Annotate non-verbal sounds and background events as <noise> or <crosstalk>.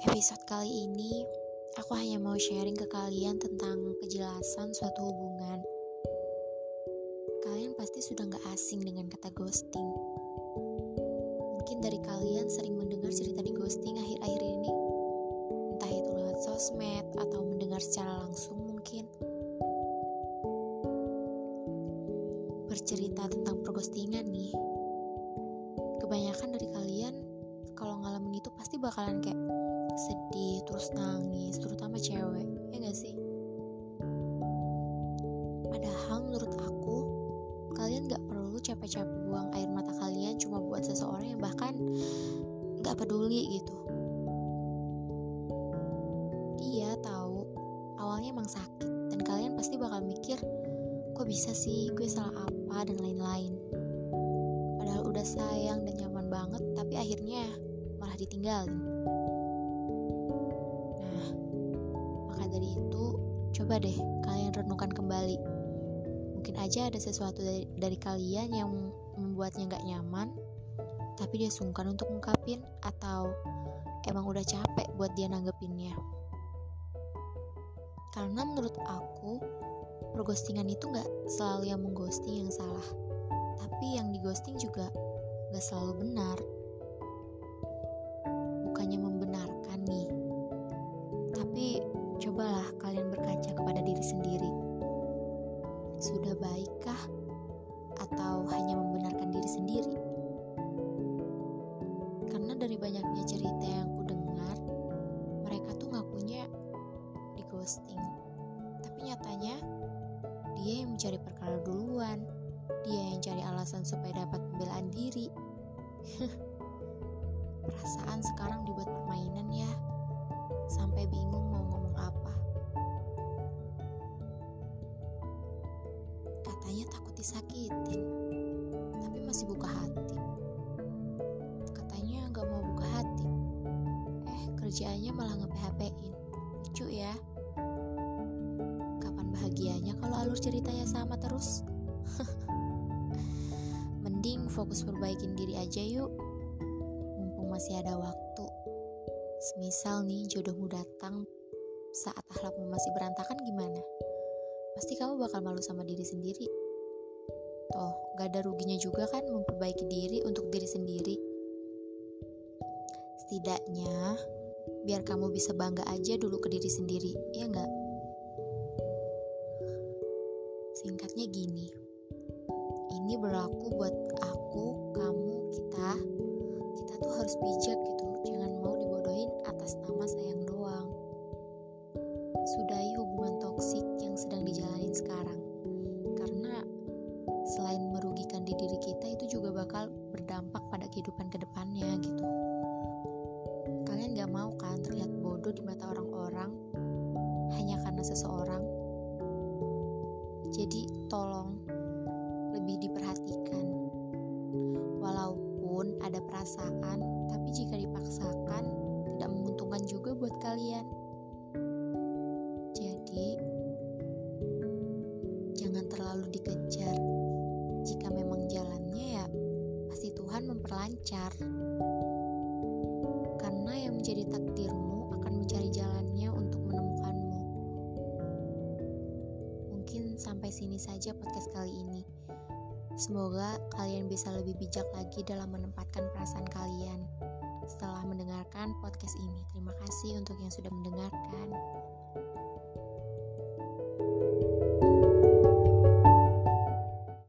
episode kali ini, aku hanya mau sharing ke kalian tentang kejelasan suatu hubungan. Kalian pasti sudah gak asing dengan kata ghosting. Mungkin dari kalian sering mendengar cerita di ghosting akhir-akhir ini. Entah itu lewat sosmed atau mendengar secara langsung mungkin. Bercerita tentang perghostingan nih. Kebanyakan dari kalian kalau ngalamin itu pasti bakalan kayak sedih terus nangis terutama cewek ya gak sih? Padahal menurut aku kalian gak perlu capek-capek buang air mata kalian cuma buat seseorang yang bahkan gak peduli gitu. Dia tahu awalnya emang sakit dan kalian pasti bakal mikir kok bisa sih? Gue salah apa? dan lain-lain. Padahal udah sayang dan nyaman banget tapi akhirnya malah ditinggalin dari itu, coba deh kalian renungkan kembali. Mungkin aja ada sesuatu dari, dari kalian yang membuatnya gak nyaman, tapi dia sungkan untuk ungkapin atau emang udah capek buat dia nanggepinnya. Karena menurut aku, perghostingan itu gak selalu yang mengghosting yang salah, tapi yang dighosting juga gak selalu benar. Dari banyaknya cerita yang ku dengar, mereka tuh ngakunya di ghosting. Tapi nyatanya dia yang mencari perkara duluan. Dia yang cari alasan supaya dapat pembelaan diri. <laughs> Perasaan sekarang dibuat permainan ya. Sampai bingung mau ngomong apa. Katanya takut disakitin, tapi masih buka hati. Kerjaannya malah nge-PHP-in. Lucu ya. Kapan bahagianya kalau alur ceritanya sama terus? <laughs> Mending fokus perbaikin diri aja yuk. Mumpung masih ada waktu. Semisal nih jodohmu datang saat akhlakmu masih berantakan gimana? Pasti kamu bakal malu sama diri sendiri. Toh, gak ada ruginya juga kan memperbaiki diri untuk diri sendiri. Setidaknya, biar kamu bisa bangga aja dulu ke diri sendiri, ya nggak? Singkatnya gini, ini berlaku buat aku, kamu, kita. Kita tuh harus bijak gitu, jangan mau dibodohin atas nama sayang doang. Sudahi hubungan toksik yang sedang dijalanin sekarang. Karena selain merugikan di diri kita itu juga bakal berdampak pada kehidupan ke depannya gitu. Kalian gak mau kan terlihat bodoh di mata orang-orang hanya karena seseorang? Jadi tolong lebih diperhatikan. Walaupun ada perasaan, tapi jika dipaksakan tidak menguntungkan juga buat kalian. Jadi, jangan terlalu dikejar. Jika memang jalannya ya, pasti Tuhan memperlancar. Karena yang menjadi takdirmu akan mencari jalannya untuk menemukanmu. Mungkin sampai sini saja podcast kali ini. Semoga kalian bisa lebih bijak lagi dalam menempatkan perasaan kalian setelah mendengarkan podcast ini. Terima kasih untuk yang sudah mendengarkan.